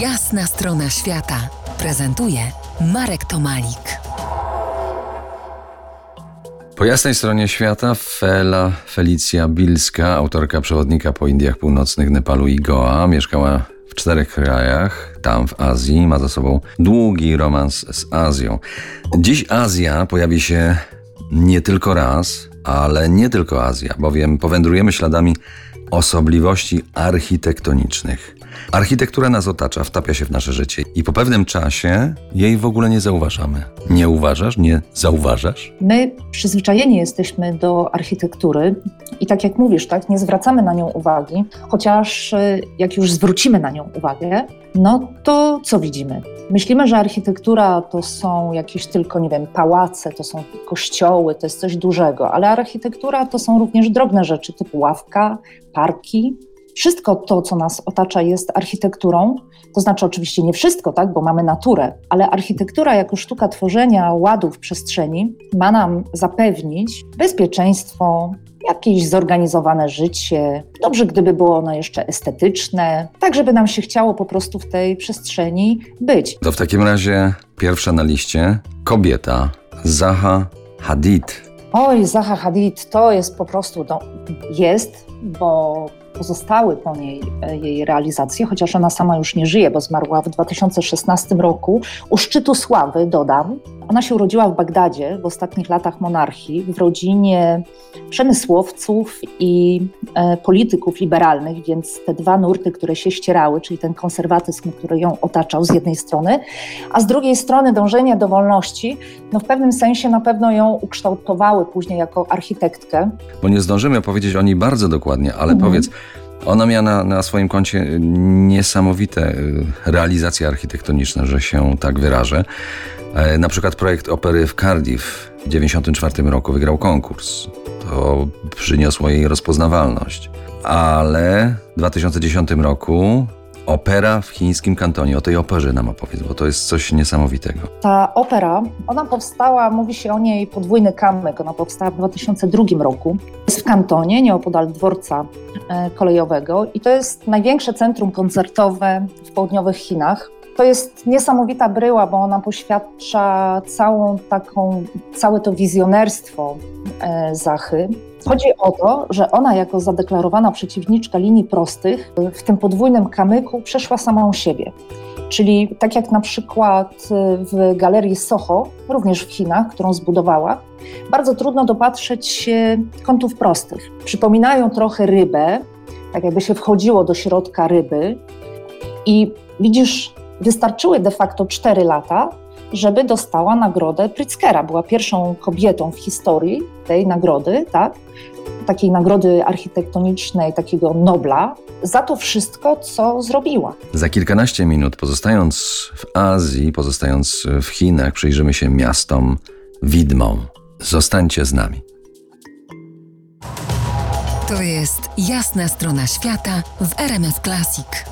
Jasna strona świata prezentuje Marek Tomalik. Po jasnej stronie świata Fela Felicja Bilska, autorka przewodnika po Indiach Północnych, Nepalu i Goa, mieszkała w czterech krajach, tam w Azji, ma za sobą długi romans z Azją. Dziś Azja pojawi się nie tylko raz, ale nie tylko Azja, bowiem powędrujemy śladami osobliwości architektonicznych. Architektura nas otacza, wtapia się w nasze życie i po pewnym czasie jej w ogóle nie zauważamy. Nie uważasz? Nie zauważasz? My przyzwyczajeni jesteśmy do architektury i tak jak mówisz, tak, nie zwracamy na nią uwagi, chociaż y, jak już zwrócimy na nią uwagę, no to co widzimy? Myślimy, że architektura to są jakieś tylko, nie wiem, pałace, to są kościoły, to jest coś dużego, ale architektura to są również drobne rzeczy typu ławka, parki, wszystko to, co nas otacza, jest architekturą. To znaczy, oczywiście nie wszystko, tak, bo mamy naturę, ale architektura jako sztuka tworzenia ładów przestrzeni ma nam zapewnić bezpieczeństwo, jakieś zorganizowane życie. Dobrze, gdyby było ono jeszcze estetyczne, tak żeby nam się chciało po prostu w tej przestrzeni być. To w takim razie pierwsza na liście kobieta Zaha Hadid. Oj, Zaha Hadid to jest po prostu, no, jest, bo pozostały po niej e, jej realizacje, chociaż ona sama już nie żyje, bo zmarła w 2016 roku. U szczytu sławy, dodam, ona się urodziła w Bagdadzie w ostatnich latach monarchii, w rodzinie przemysłowców i e, polityków liberalnych, więc te dwa nurty, które się ścierały, czyli ten konserwatyzm, który ją otaczał z jednej strony, a z drugiej strony dążenie do wolności, no w pewnym sensie na pewno ją ukształtowały później jako architektkę. Bo nie zdążymy powiedzieć o niej bardzo dokładnie, ale mhm. powiedz, ona miała na, na, swoim koncie niesamowite y, realizacje architektoniczne, że się tak wyrażę. E, na przykład projekt opery w Cardiff w 1994 roku wygrał konkurs. To przyniosło jej rozpoznawalność. Ale w 2010 roku opera w chińskim kantonie. O tej operze nam opowiedz, bo to jest coś niesamowitego. Ta opera, ona powstała, mówi się o niej podwójny kamyk, ona powstała w 2002 roku. Jest w kantonie, nieopodal dworca e, kolejowego i to jest największe centrum koncertowe w południowych Chinach. To jest niesamowita bryła, bo ona poświadcza całą taką, całe to wizjonerstwo e, Zachy. Chodzi o to, że ona jako zadeklarowana przeciwniczka linii prostych w tym podwójnym kamyku przeszła samą siebie. Czyli tak jak na przykład w galerii Soho, również w Chinach, którą zbudowała, bardzo trudno dopatrzeć się kątów prostych. Przypominają trochę rybę, tak jakby się wchodziło do środka ryby i widzisz Wystarczyły de facto 4 lata, żeby dostała nagrodę Pritzkera. Była pierwszą kobietą w historii tej nagrody, tak? takiej nagrody architektonicznej, takiego Nobla, za to wszystko, co zrobiła. Za kilkanaście minut, pozostając w Azji, pozostając w Chinach, przyjrzymy się miastom widmom. Zostańcie z nami. To jest jasna strona świata w RMS Classic.